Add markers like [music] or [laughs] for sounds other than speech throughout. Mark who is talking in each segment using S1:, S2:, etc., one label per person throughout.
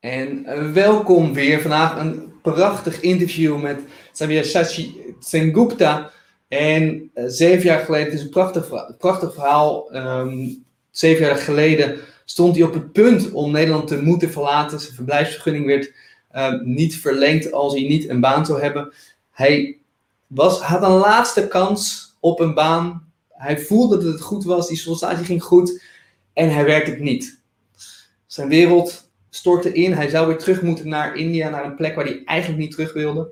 S1: En uh, welkom weer. Vandaag een prachtig interview met Sabyasachi Sengupta. En uh, zeven jaar geleden, het is een prachtig, prachtig verhaal. Um, zeven jaar geleden stond hij op het punt om Nederland te moeten verlaten. Zijn verblijfsvergunning werd uh, niet verlengd als hij niet een baan zou hebben. Hij was, had een laatste kans op een baan. Hij voelde dat het goed was, die sollicitatie ging goed en hij werkte het niet. Zijn wereld stortte in. Hij zou weer terug moeten naar India, naar een plek waar hij eigenlijk niet terug wilde.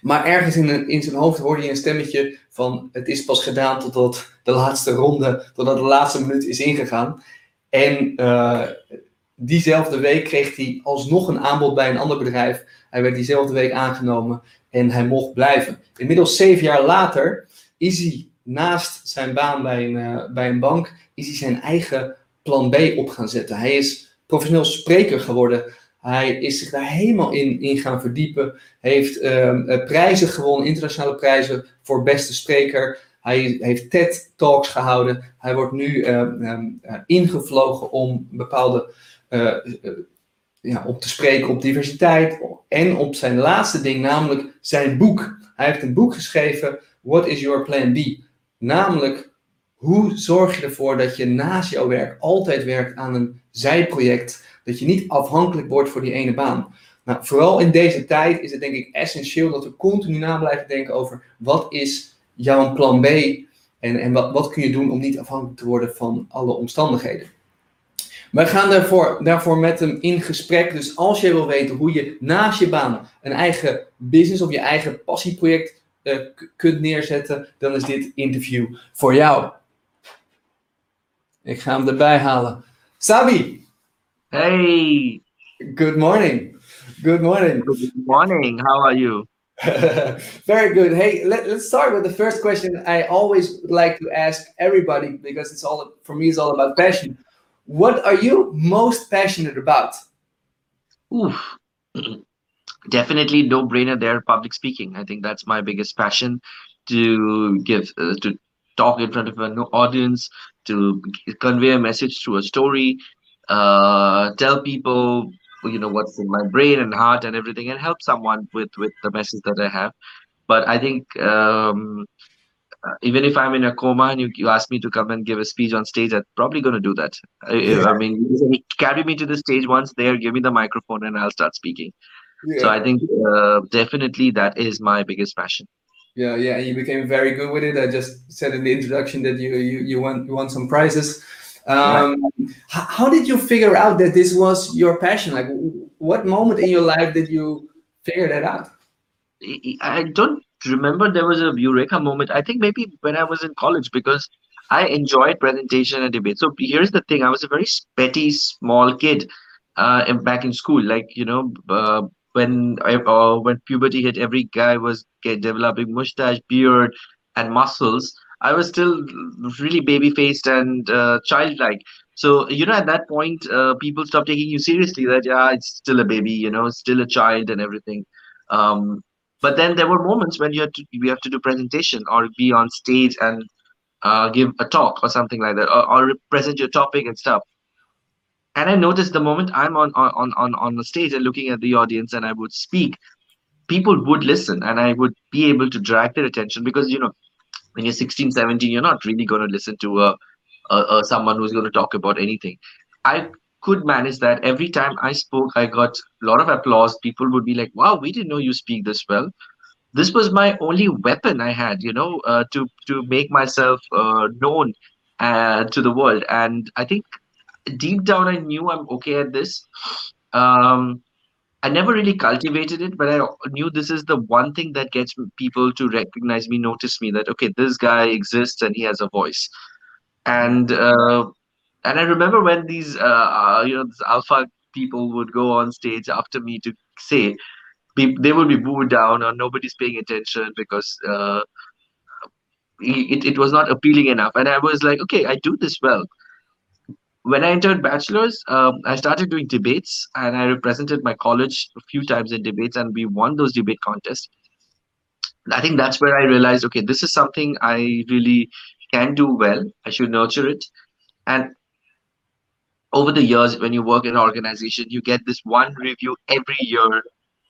S1: Maar ergens in, in zijn hoofd hoorde hij een stemmetje van het is pas gedaan totdat de laatste ronde, totdat de laatste minuut is ingegaan. En uh, diezelfde week kreeg hij alsnog een aanbod bij een ander bedrijf. Hij werd diezelfde week aangenomen en hij mocht blijven. Inmiddels zeven jaar later is hij naast zijn baan bij een, uh, bij een bank, is hij zijn eigen plan B op gaan zetten. Hij is professioneel spreker geworden. Hij is zich daar helemaal in, in gaan verdiepen. Heeft uh, prijzen gewonnen, internationale prijzen voor beste spreker. Hij heeft TED-talks gehouden. Hij wordt nu uh, ingevlogen om bepaalde. Uh, ja, op te spreken op diversiteit. En op zijn laatste ding, namelijk zijn boek. Hij heeft een boek geschreven, What is Your Plan B? Namelijk, hoe zorg je ervoor dat je naast jouw werk altijd werkt aan een zijproject, dat je niet afhankelijk wordt voor die ene baan. Nou, vooral in deze tijd is het denk ik essentieel dat we continu na blijven denken over wat is jouw plan B en, en wat, wat kun je doen om niet afhankelijk te worden van alle omstandigheden. Wij gaan daarvoor, daarvoor met hem in gesprek. Dus als je wil weten hoe je naast je baan een eigen business of je eigen passieproject uh, kunt neerzetten, dan is dit interview voor jou. Ik ga hem erbij halen. Sabi!
S2: Hey!
S1: Good morning. Good morning.
S2: Good morning. How are you? [laughs]
S1: Very good. Hey, let, let's start with the first question I always like to ask everybody because it's all for me it's all about passion. What are you most passionate about?
S2: Oof. [clears throat] Definitely no brainer there public speaking. I think that's my biggest passion to give uh, to talk in front of an audience, to convey a message through a story, uh, tell people you know what's in my brain and heart and everything, and help someone with with the message that I have. But I think um, uh, even if I'm in a coma and you, you ask me to come and give a speech on stage, I'm probably going to do that. I, yeah. I mean, carry me to the stage once there, give me the microphone, and I'll start speaking. Yeah. So I think uh, definitely that is my biggest passion.
S1: Yeah, yeah, and you became very good with it. I just said in the introduction that you you you won you won some prizes. Um, yeah. How did you figure out that this was your passion? Like, what moment in your life did you figure that out?
S2: I don't remember there was a eureka moment. I think maybe when I was in college because I enjoyed presentation and debate. So here's the thing: I was a very petty, small kid uh, back in school. Like you know, uh, when uh, when puberty hit, every guy was developing mustache, beard, and muscles. I was still really baby faced and uh, childlike. So you know, at that point, uh, people stopped taking you seriously. That yeah, it's still a baby, you know, still a child and everything. Um, but then there were moments when you had to you have to do presentation or be on stage and uh, give a talk or something like that, or, or present your topic and stuff and i noticed the moment i'm on on on on the stage and looking at the audience and i would speak people would listen and i would be able to drag their attention because you know when you're 16 17 you're not really going to listen to a, a, a someone who's going to talk about anything. I could manage that. Every time i spoke i got a lot of applause. People would be like wow we didn't know you speak this well. This was my only weapon i had you know uh, to to make myself uh, known uh, to the world. And i think deep down, I knew I'm okay at this. Um, I never really cultivated it, but I knew this is the one thing that gets people to recognize me, notice me. That okay, this guy exists and he has a voice. And uh, and I remember when these uh, uh you know these alpha people would go on stage after me to say they will be booed down or nobody's paying attention because uh, it, it was not appealing enough. And I was like, okay, I do this well when I entered bachelor's, um, I started doing debates and I represented my college a few times in debates and we won those debate contests. I think that's where I realized, okay, this is something I really can do well. I should nurture it. And over the years when you work in an organization you get this one review every year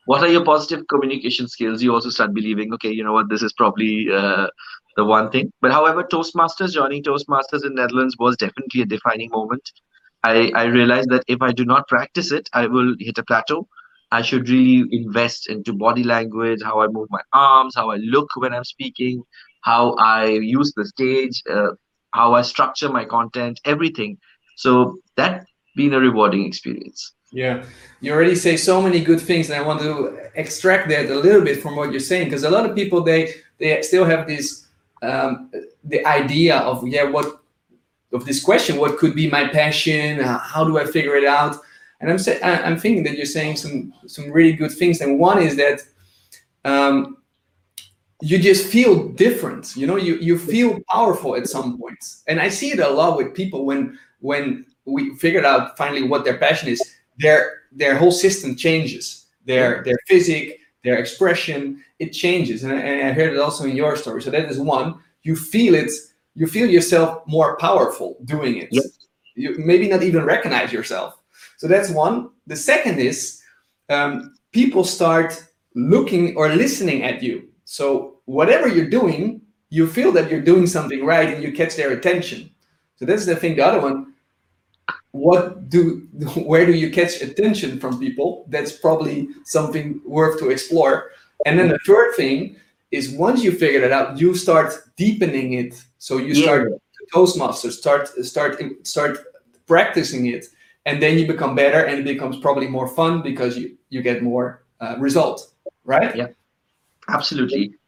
S2: what are your positive communication skills? You also start believing okay you know what this is probably uh, the one thing. But however toastmasters joining toastmasters in netherlands was definitely a defining moment. I, I realized that if i do not practice it i will hit a plateau. I should really invest into body language how i move my arms how i look when i'm speaking how i use the stage uh, how i structure my content everything. So that been a rewarding experience.
S1: Yeah, you already say so many good things, and I want to extract that a little bit from what you're saying because a lot of people they they still have this um, the idea of yeah what of this question what could be my passion? How do I figure it out? And I'm saying I'm thinking that you're saying some some really good things and one is that um, you just feel different you know? You you feel powerful at some points. And I see it a lot with people when when we figured out finally what their passion is, their their whole system changes. Their their physic, their expression, it changes. And, and I heard it also in your story. So that is one. You feel it. You feel yourself more powerful doing it.
S2: Yep.
S1: You maybe not even recognize yourself. So that's one. The second is um, people start looking or listening at you. So whatever you're doing, you feel that you're doing something right, and you catch their attention. So that's the thing. The other one, what do where do you catch attention from people? That's probably something worth to explore. And then the third thing is once you figure that out, you start deepening it. So you yeah. start Toastmasters, start start start practicing it, and then you become better, and it becomes probably more fun because you you get more uh, result, right?
S2: Yeah, absolutely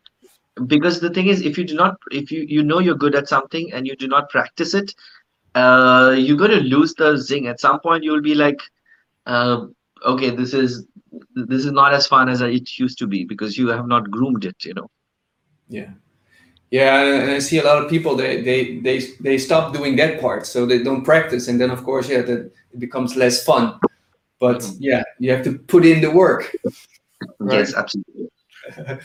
S2: because the thing is if you do not if you you know you're good at something and you do not practice it uh you're going to lose the zing at some point you'll be like uh, okay this is this is not as fun as it used to be because you have not groomed it you know
S1: yeah yeah and i see a lot of people they they they, they stop doing that part so they don't practice and then of course yeah that it becomes less fun but mm-hmm. yeah you have to put in the work
S2: right? yes absolutely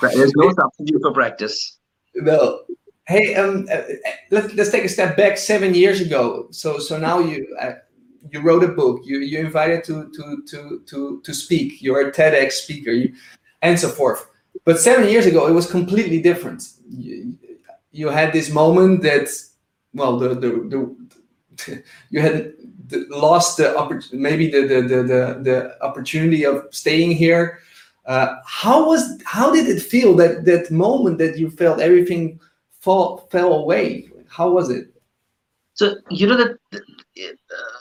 S2: there's no substitute for practice.
S1: No. Hey, um, uh, let's let's take a step back. Seven years ago, so so now you uh, you wrote a book. You you invited to to to to to speak. You're a TEDx speaker, you, and so forth. But seven years ago, it was completely different. You, you had this moment that, well, the the, the [laughs] you had lost the maybe the, the the the the opportunity of staying here uh, how was how did it feel that that moment that you felt everything fall fell away? How was it?
S2: So you know that uh,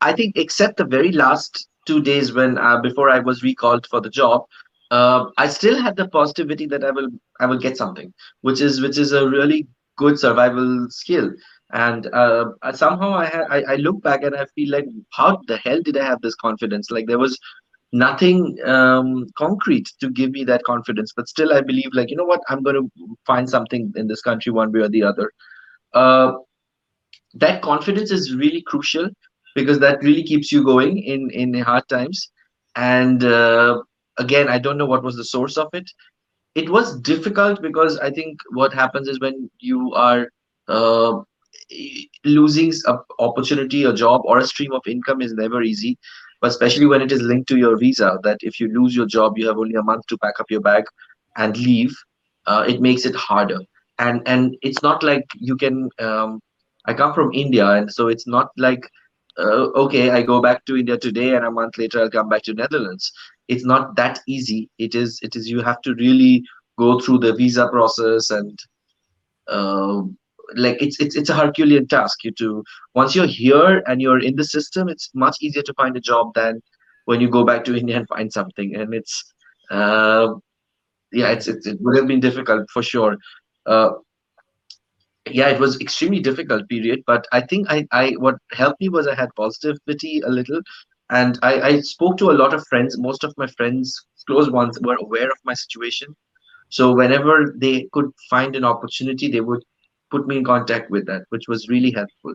S2: I think except the very last two days when uh, before I was recalled for the job, uh, I still had the positivity that I will I will get something, which is which is a really good survival skill. And uh, somehow I, ha- I I look back and I feel like how the hell did I have this confidence? Like there was nothing um, concrete to give me that confidence. But still i believe like you know what? I'm going to find something in this country one way or the other. Uh, that confidence is really crucial because that really keeps you going in in hard times. And uh, again i don't know what was the source of it. It was difficult because i think what happens is when you are uh, losing a opportunity a job or a stream of income is never easy but especially when it is linked to your visa that if you lose your job you have only a month to pack up your bag and leave uh, it makes it harder. And and it's not like you can um, i come from india and so it's not like uh, okay i go back to india today and a month later i'll come back to netherlands. It's not that easy. It is it is you have to really go through the visa process and uh, like it's it's it's a herculean task. You to once you're here and you're in the system it's much easier to find a job than when you go back to [laughs] india and find something. And it's uh, yeah it's, it's it would have been difficult for sure. Uh, yeah it was extremely difficult period but i think i i what helped me was i had positivity a little. And i i spoke to a lot of friends. Most of my friends close ones were aware of my situation. So whenever they could find an opportunity they would put me in contact with that, which was really helpful.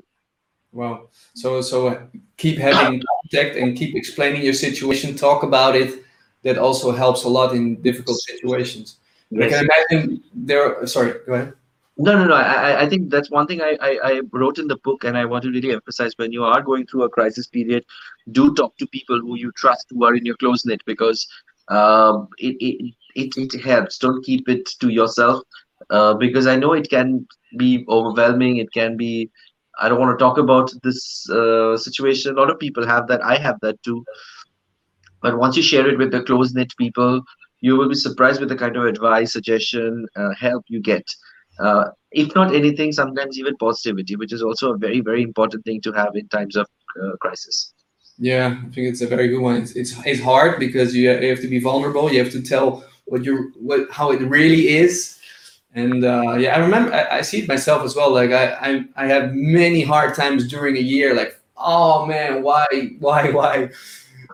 S1: Wow. So so keep having contact and keep explaining your situation. Talk about it. That also helps a lot in difficult situations. Yes. I can imagine there. Sorry, go ahead.
S2: No, no, no. I, I think that's one thing I, I, I wrote in the book, and I want to really emphasize when you are going through a crisis period, do talk to people who you trust who are in your close knit because um, it, it, it, it helps. Don't keep it to yourself uh, because I know it can be overwhelming. It can be, I don't want to talk about this uh, situation. A lot of people have that. I have that too. But once you share it with the close knit people, you will be surprised with the kind of advice, suggestion, uh, help you get. Uh, if not anything, sometimes even positivity, which is also a very, very important thing to have in times of uh, crisis.
S1: Yeah, I think it's a very good one. It's, it's, it's hard because you have to be vulnerable. You have to tell what you what how it really is. And uh, yeah, I remember I, I, see it myself as well. Like I, I I have many hard times during a year. Like oh man, why why [laughs] why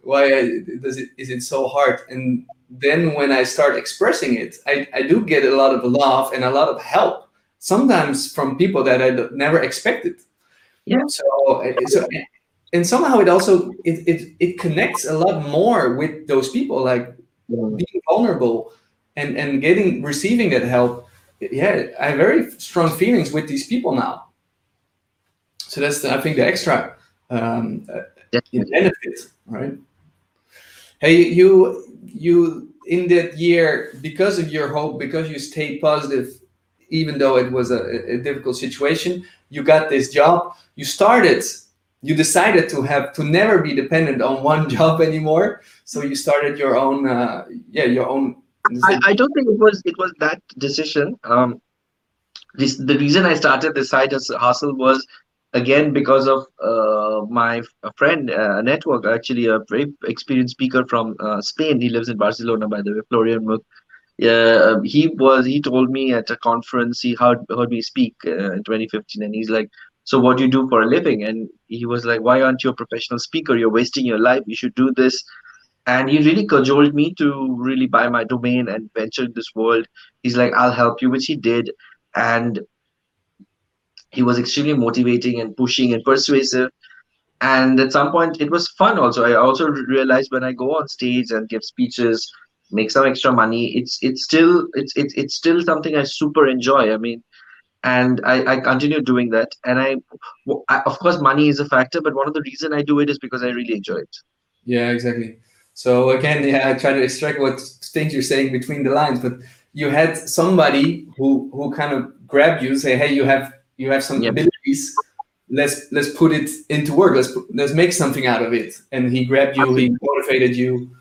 S1: why uh, does it is it so hard? And then when I start expressing it, I, I do get a lot of love and a lot of help. Sometimes from people that I never expected.
S2: Yeah.
S1: So, eh, eh, so eh, and somehow it also it, it it connects a lot more with those people like yeah. being vulnerable and and getting receiving that help yeah i have very strong feelings with these people now. So that's the, i think the extra um, uh, benefit right? Hey you you in that year because of your hope because you stayed positive even though it was a, a difficult situation you got this job. You started you decided to have to never be dependent on one [laughs] job anymore. So you started your own uh, yeah your own
S2: I, I don't think it was it was that decision. Um this the reason i started this side hustle was again because of uh, my friend uh, network actually a very experienced speaker from uh, spain. He lives in barcelona by the way florian Mueck. Yeah, he was he told me at a conference he heard heard me speak uh, in 2015 and he's like so what do you do for a living? And he was like why aren't you a professional speaker? You're wasting your life. You should do this and he really cajoled me to really buy my domain and venture this world. He's like i'll help you which he did. And he was extremely motivating and pushing and persuasive. And at some point it was fun also. I also realized when i go on stage and give speeches make some extra money it's it's still it's it's, it's still something i super enjoy i mean. And I, I continue doing that. And I, I, of course money is a factor but one of the reason i do it is because i really enjoy it.
S1: Yeah exactly so again yeah i try to extract what things you're saying between the lines but you had somebody who who kind of grabbed you say hey you have you have some yep. abilities. Let's let's put it into work. Let's let's make something out of it. And he grabbed you he motivated you.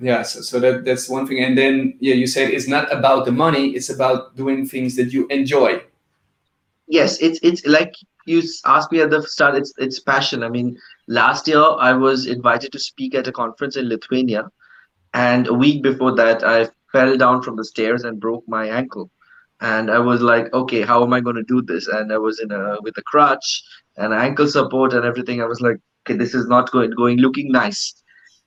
S1: Yeah so, so that that's one thing. And then yeah you said it's not about the money it's about doing things that you enjoy
S2: yes it's it's like you asked me at the start it's it's passion. I mean last year i was invited to speak at a conference in lithuania and a week before that i fell down from the stairs and broke my ankle. And i was like okay how am i going to do this? And i was in a with a crutch and ankle support and everything. I was like okay this is not going going looking nice.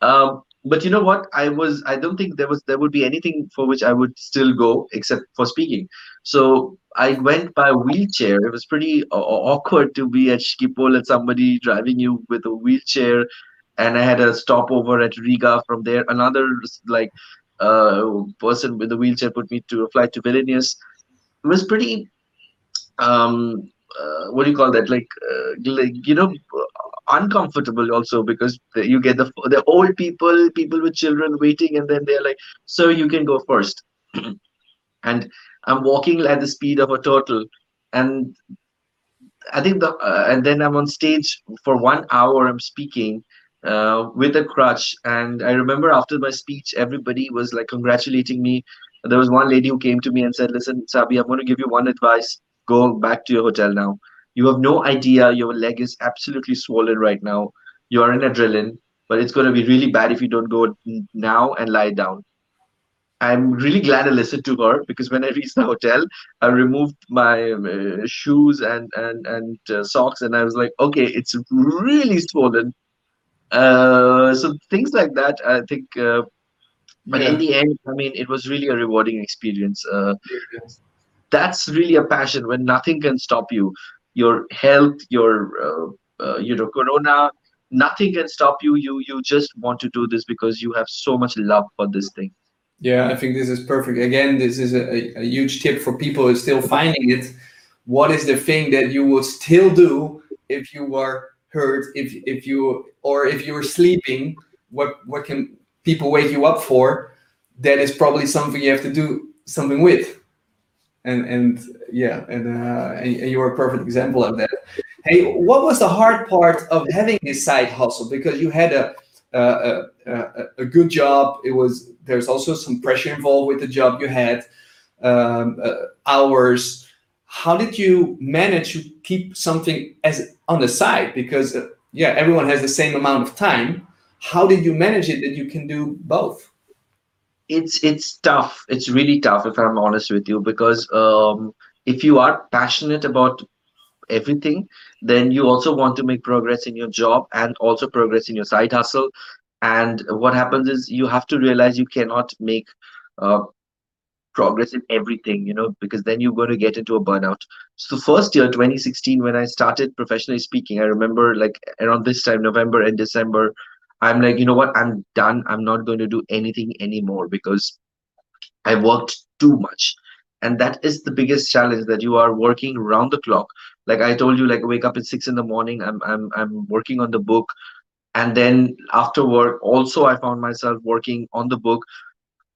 S2: Um, but you know what? I was i don't think there was there would be anything for which i would still go except for speaking. So i went by wheelchair. It was pretty uh, awkward to be at Schiphol and somebody driving you with a wheelchair. And i had a stopover at riga from there. Another like uh, person with a wheelchair put me to a flight to vilnius. It was pretty um uh, what do you call that? Like, uh, like you know uncomfortable also because you get the the old people people with children waiting and then they're like so you can go first. [clears throat] And i'm walking at the speed of a turtle. And i think the uh, and then i'm on stage for one hour i'm speaking uh, with a crutch and i remember after my speech everybody was like congratulating me. There was one lady who came to me and said listen sabi i'm going to give you one advice. Go back to your hotel now. You have no idea your leg is absolutely swollen right now. You are in adrenaline, but it's going to be really bad if you don't go now and lie down. I'm really glad I listened to her because when I reached the hotel, I removed my uh, shoes and and and uh, socks, and I was like, okay, it's really swollen. Uh, so things like that, I think. Uh, but yeah. in the end, I mean, it was really a rewarding experience. Uh. That's really a passion when nothing can stop you your health, your uh, uh, you know corona. Nothing can stop you. You you just want to do this because you have so much love for this thing.
S1: Yeah, I think this is perfect. Again, this is a, a huge tip for people who are still finding it. What is the thing that you would still do if you were hurt, if if you or if you were sleeping? What what can people wake you up for? That is probably something you have to do something with. And and yeah, and, uh, and, and you are a perfect example of that. Hey, what was the hard part of having this side hustle? Because you had a a, a, good job. It was there's also some pressure involved with the job you had, um, uh, hours. How did you manage to keep something as on the side? Because uh, yeah, everyone has the same amount of time. How did you manage it that you can do both?
S2: It's it's tough. It's really tough if I'm honest with you because um, if you are passionate about everything then you also want to make progress in your job and also progress in your side hustle. And what happens is you have to realize you cannot make uh, progress in everything you know because then you're going to get into a burnout. So first year 2016 when i started professionally speaking i remember like around this time november and december i'm like you know what? I'm done. I'm not going to do anything anymore because i worked too much and that is the biggest challenge that you are working round the clock like i told you like wake up at six in the morning i'm i'm, I'm working on the book and then after work also i found myself working on the book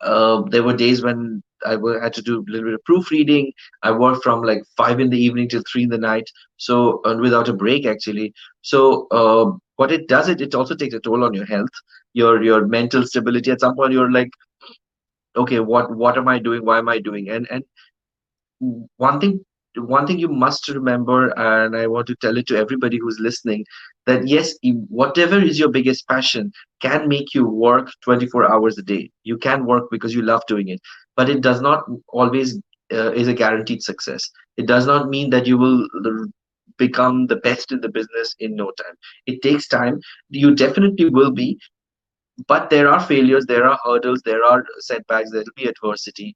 S2: uh, there were days when I had to do a little bit of proofreading. I worked from like five in the evening till three in the night, so and without a break actually. So uh, what it does, it it also takes a toll on your health, your your mental stability. At some point, you're like, okay, what what am I doing? Why am I doing? And and one thing one thing you must remember and i want to tell it to everybody who's listening that yes whatever is your biggest passion can make you work 24 hours a day. You can work because you love doing it. But it does not always uh, is a guaranteed success. It does not mean that you will become the best in the business in no time. It takes time. You definitely will be but there are failures there are hurdles there are setbacks there will be adversity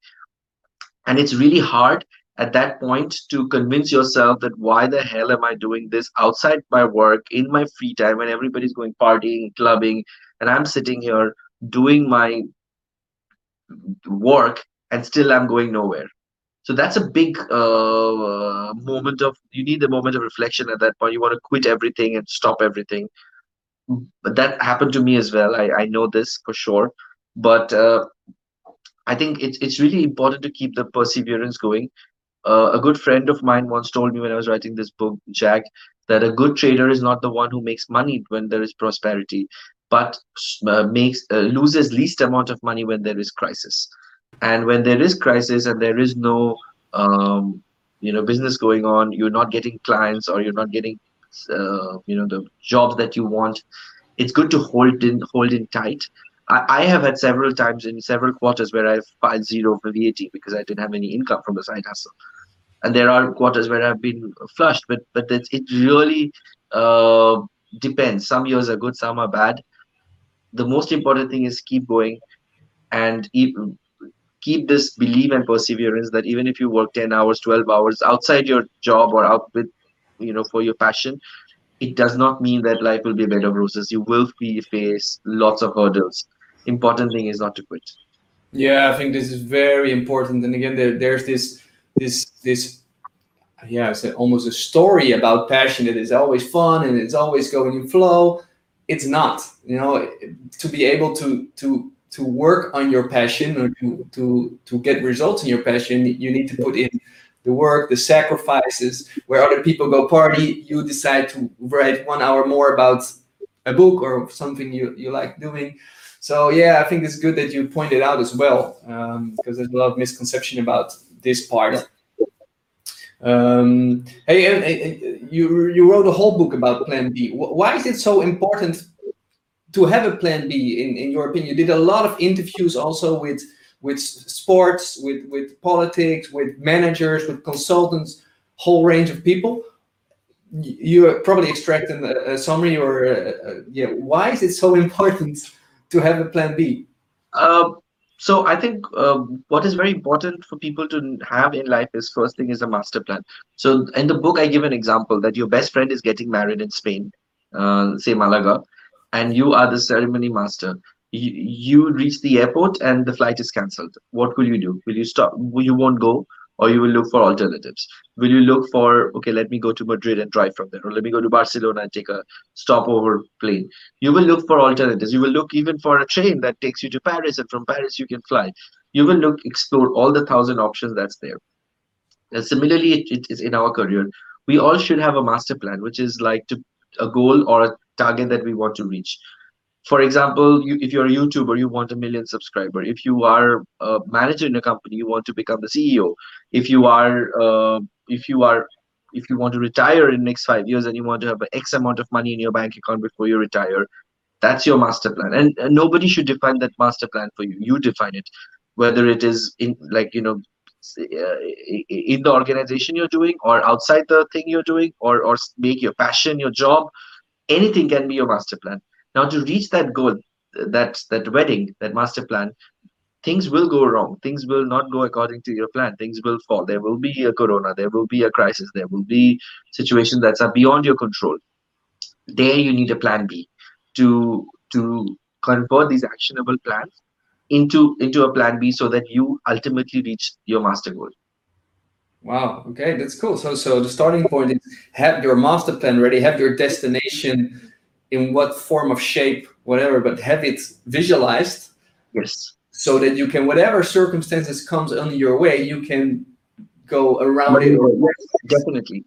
S2: and it's really hard at that point to convince yourself that why the hell am I doing this outside my work in my free time when everybody's going partying, clubbing, and I'm sitting here doing my work and still I'm going nowhere. So that's a big uh, moment of you need the moment of reflection at that point. You want to quit everything and stop everything. But that happened to me as well. I, I know this for sure. But uh, I think it's it's really important to keep the perseverance going uh, a good friend of mine once told me when I was writing this book, Jack, that a good trader is not the one who makes money when there is prosperity, but uh, makes uh, loses least amount of money when there is crisis. And when there is crisis and there is no um, you know business going on, you're not getting clients or you're not getting you know the jobs that you want. It's good to hold in hold in tight I, have had several times in several quarters where I've filed zero for VAT because I didn't have any income from the side hustle. And there are quarters where I've been flushed, but but it really uh, depends. Some years are good, some are bad. The most important thing is keep going and keep this belief and perseverance that even if you work 10 hours 12 hours outside your job or out with you know for your passion it does not mean that life will be a bed of roses. You will face lots of hurdles. Important thing is not to quit.
S1: Yeah i think this is very important. And again there, there's this this this yeah it's almost a story about passion. That is always fun and it's always going in flow. It's not you know to be able to to to work on your passion or to to to get results in your passion you need to put in the work the sacrifices where other people go party you decide to write one hour more about a book or something you, you like doing so yeah, I think it's good that you pointed out as well um, because there's a lot of misconception about this part. Um, hey, hey, you you wrote a whole book about Plan B. Why is it so important to have a Plan B? In in your opinion, you did a lot of interviews also with with sports, with with politics, with managers, with consultants, whole range of people. You probably extracted a, a summary or a, a, yeah. Why is it so [laughs] important? to have a plan
S2: B? Uh, so I think uh, what is very important for people to have in life is first thing is a master plan. So in the book, I give an example that your best friend is getting married in Spain, uh, say Malaga, and you are the ceremony master. You, reach the airport and the flight is cancelled. What will you do? Will you stop? You won't go? Or you will look for alternatives? Will you look for okay let me go to madrid and drive from there or let me go to barcelona and take a stopover plane? You will look for alternatives. You will look even for a train that takes you to paris and from paris you can fly. You will look explore all the thousand options that's there. And similarly it, it is in our career. We all should have a master plan which is like to a goal or a target that we want to reach for example you, if you're a youtuber you want a million subscriber. If you are a manager in a company you want to become the ceo if you are uh, if you are if you want to retire in next five years and you want to have x amount of money in your bank account before you retire that's your master plan. And, and nobody should define that master plan for you. You define it. Whether it is in like you know uh, in the organization you're doing or outside the thing you're doing or or make your passion your job anything can be your master plan now, to reach that goal, that that wedding, that master plan, things will go wrong. Things will not go according to your plan. Things will fall. There will be a corona. There will be a crisis. There will be situations that are beyond your control. There, you need a plan B to to convert these actionable plans into into a plan B so that you ultimately reach your master goal.
S1: Wow. Okay, that's cool. So so the starting point is have your master plan ready, have your destination in what form of shape, whatever, but have it visualized.
S2: Yes.
S1: So that you can, whatever circumstances comes on your way, you can go around it.
S2: Yes, definitely.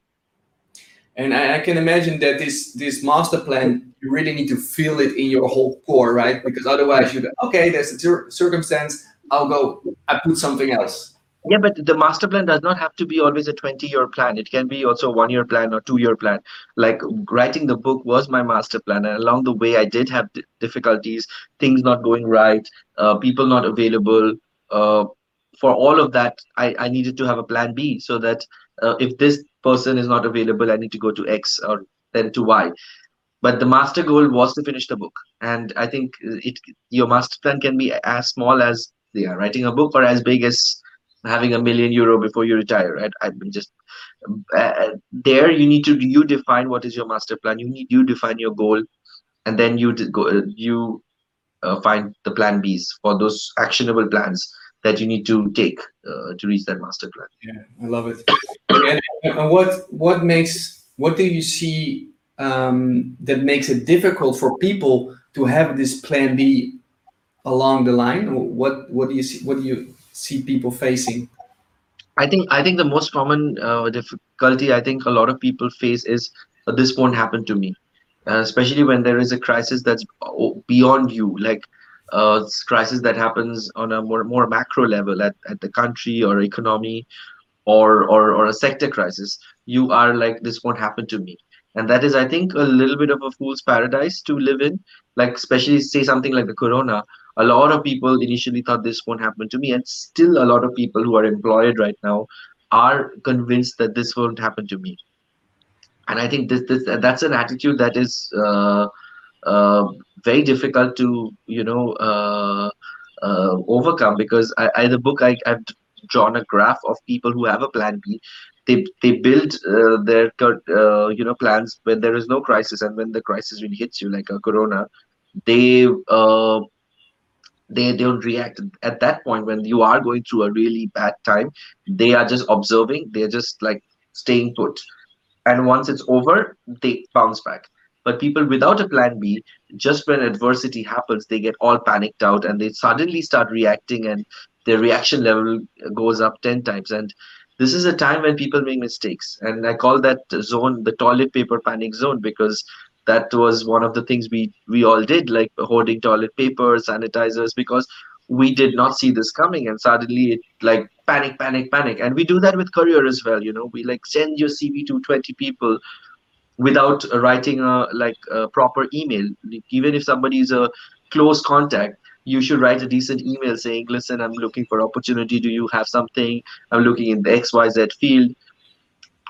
S1: And I, I, can imagine that this this master plan, you really need to feel it in your whole core, right? Because otherwise, you go, okay, there's a circumstance. I'll go. I put something else
S2: yeah but the master plan does not have to be always a 20 year plan. It can be also a one year plan or two year plan. Like writing the book was my master plan and along the way i did have difficulties things not going right uh, people not available uh, for all of that I, I needed to have a plan b so that uh, if this person is not available i need to go to x or then to y. But the master goal was to finish the book and i think it your master plan can be as small as yeah writing a book or as big as having a million euro before you retire right? I mean just uh, there you need to you define what is your master plan. You need you define your goal and then you go you uh, find the plan b's for those actionable plans that you need to take uh, to reach that master plan.
S1: Yeah i love it. And, and what what makes what do you see um, that makes it difficult for people to have this plan b along the line? What what do you see what do you see people facing?
S2: I think I think the most common uh, difficulty I think a lot of people face is uh, this won't happen to me, uh, especially when there is a crisis that's beyond you, like uh, crisis that happens on a more more macro level at, at the country or economy, or or or a sector crisis. You are like this won't happen to me, and that is I think a little bit of a fool's paradise to live in. Like especially say something like the corona a lot of people initially thought this won't happen to me and still a lot of people who are employed right now are convinced that this won't happen to me. And i think this, this that's an attitude that is uh, uh, very difficult to you know uh, uh overcome because I, I, the book I, i've drawn a graph of people who have a plan b. They they build uh, their uh, you know plans when there is no crisis and when the crisis really hits you like a corona they they don't react at that point when you are going through a really bad time they are just observing they're just like staying put. And once it's over they bounce back. But people without a plan b just when adversity happens they get all panicked out and they suddenly start reacting and their reaction level goes up 10 times. And this is a time when people make mistakes. And i call that zone the toilet paper panic zone because that was one of the things we we all did like hoarding toilet paper sanitizers because we did not see this coming. And suddenly it like panic panic panic. And we do that with career as well you know. We like send your cv to 20 people without writing a like a proper email. Even if somebody is a close contact you should write a decent email saying listen i'm looking for opportunity. Do you have something? I'm looking in the xyz field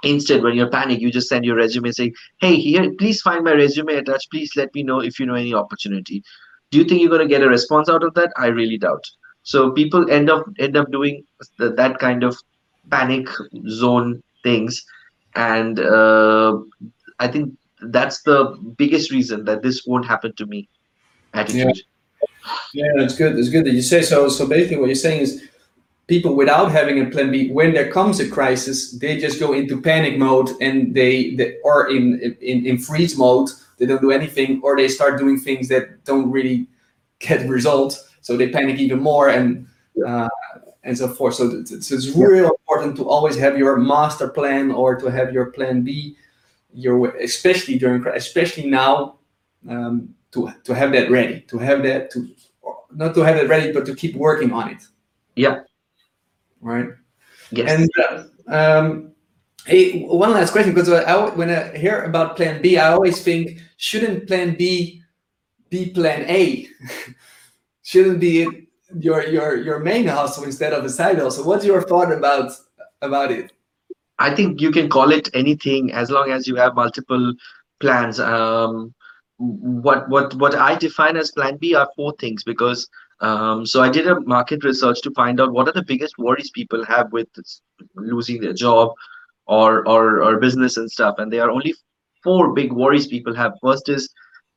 S2: Instead, when you're panicked, you just send your resume saying, hey, here, please find my resume attached. Please let me know if you know any opportunity. Do you think you're going to get a response out of that? I really doubt. So people end up end up doing that kind of panic zone things, and uh, I think that's the biggest reason that this won't happen to me. Attitude.
S1: Yeah. Yeah, it's good. It's good that you say so. So basically, what you're saying is people without having a plan B, when there comes a crisis, they just go into panic mode and they, they or in, in in freeze mode. They don't do anything, or they start doing things that don't really get [laughs] results. So they panic even more and uh, and so forth. So it's, it's really important to always have your master plan or to have your plan B. Your especially during especially now um, to to have that ready, to have that to not to have it ready, but to keep working on it.
S2: Yeah.
S1: Right.
S2: Yes.
S1: And uh, um, hey, one last question, because I, when I hear about Plan B, I always think shouldn't Plan B be Plan A? [laughs] shouldn't be your your your main hustle instead of a side hustle? What's your thought about about it?
S2: I think you can call it anything as long as you have multiple plans. Um, what what what I define as plan B are four things because um, so I did a market research to find out what are the biggest worries people have with losing their job or or or business and stuff, and there are only four big worries people have. First is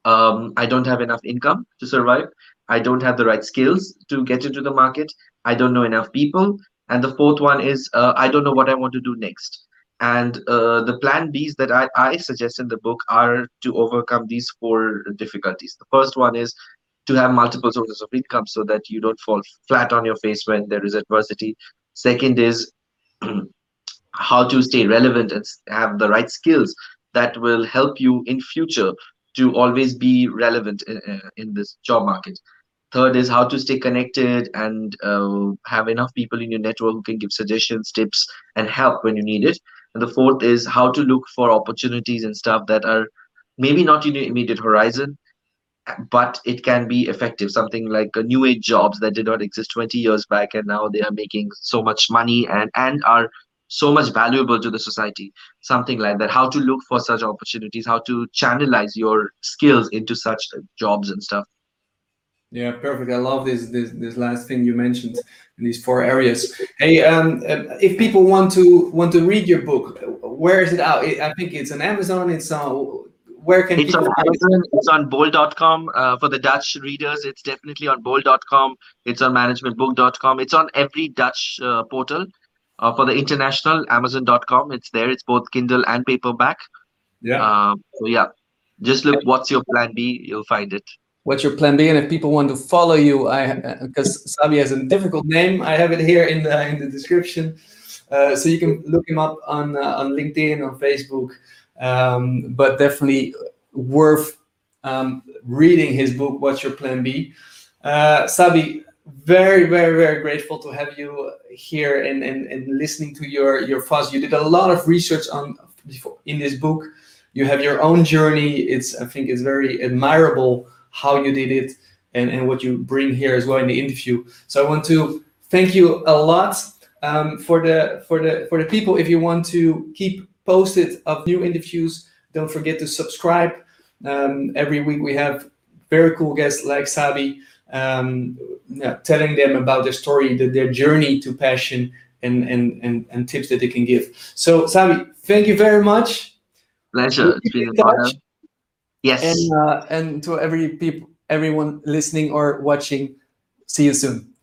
S2: um, I don't have enough income to survive. I don't have the right skills to get into the market. I don't know enough people. And the fourth one is uh, I don't know what I want to do next. And uh, the plan Bs that I, I suggest in the book are to overcome these four difficulties. The first one is to have multiple sources of income so that you don't fall flat on your face when there is adversity. Second is [clears throat] how to stay relevant and have the right skills that will help you in future to always be relevant in, in this job market. Third is how to stay connected and uh, have enough people in your network who can give suggestions, tips, and help when you need it. And the fourth is how to look for opportunities and stuff that are maybe not in your immediate horizon, but it can be effective. Something like new age jobs that did not exist 20 years back, and now they are making so much money and and are so much valuable to the society. Something like that. How to look for such opportunities, how to channelize your skills into such jobs and stuff.
S1: Yeah, perfect. I love this this this last thing you mentioned in these four areas. Hey, um, if people want to want to read your book, where is it out? I think it's on Amazon. It's on where can
S2: it's on Amazon, it's on bol.com uh, for the dutch readers it's definitely on bol.com it's on managementbook.com it's on every dutch uh, portal. Uh, for the international amazon.com it's there. It's both kindle and paperback.
S1: Yeah.
S2: Um, so yeah. Just look what's your plan b you'll find it.
S1: What's your plan B? And if people want to follow you, I because Sabi has a difficult name, I have it here in the in the description, uh, so you can look him up on uh, on LinkedIn, on Facebook. Um, but definitely worth um, reading his book. What's your plan B? Uh, Sabi, very very very grateful to have you here and, and and listening to your your fuss. You did a lot of research on in this book. You have your own journey. It's I think it's very admirable how you did it, and, and what you bring here as well in the interview. So I want to thank you a lot um, for the for the for the people. If you want to keep posted of new interviews, don't forget to subscribe. Um, every week we have very cool guests like Sabi, um, yeah, telling them about their story, the, their journey to passion, and, and and and tips that they can give. So Sabi, thank you very much.
S2: Pleasure. It's been honor. Yes.
S1: And uh, and to every people, everyone listening or watching, see you soon.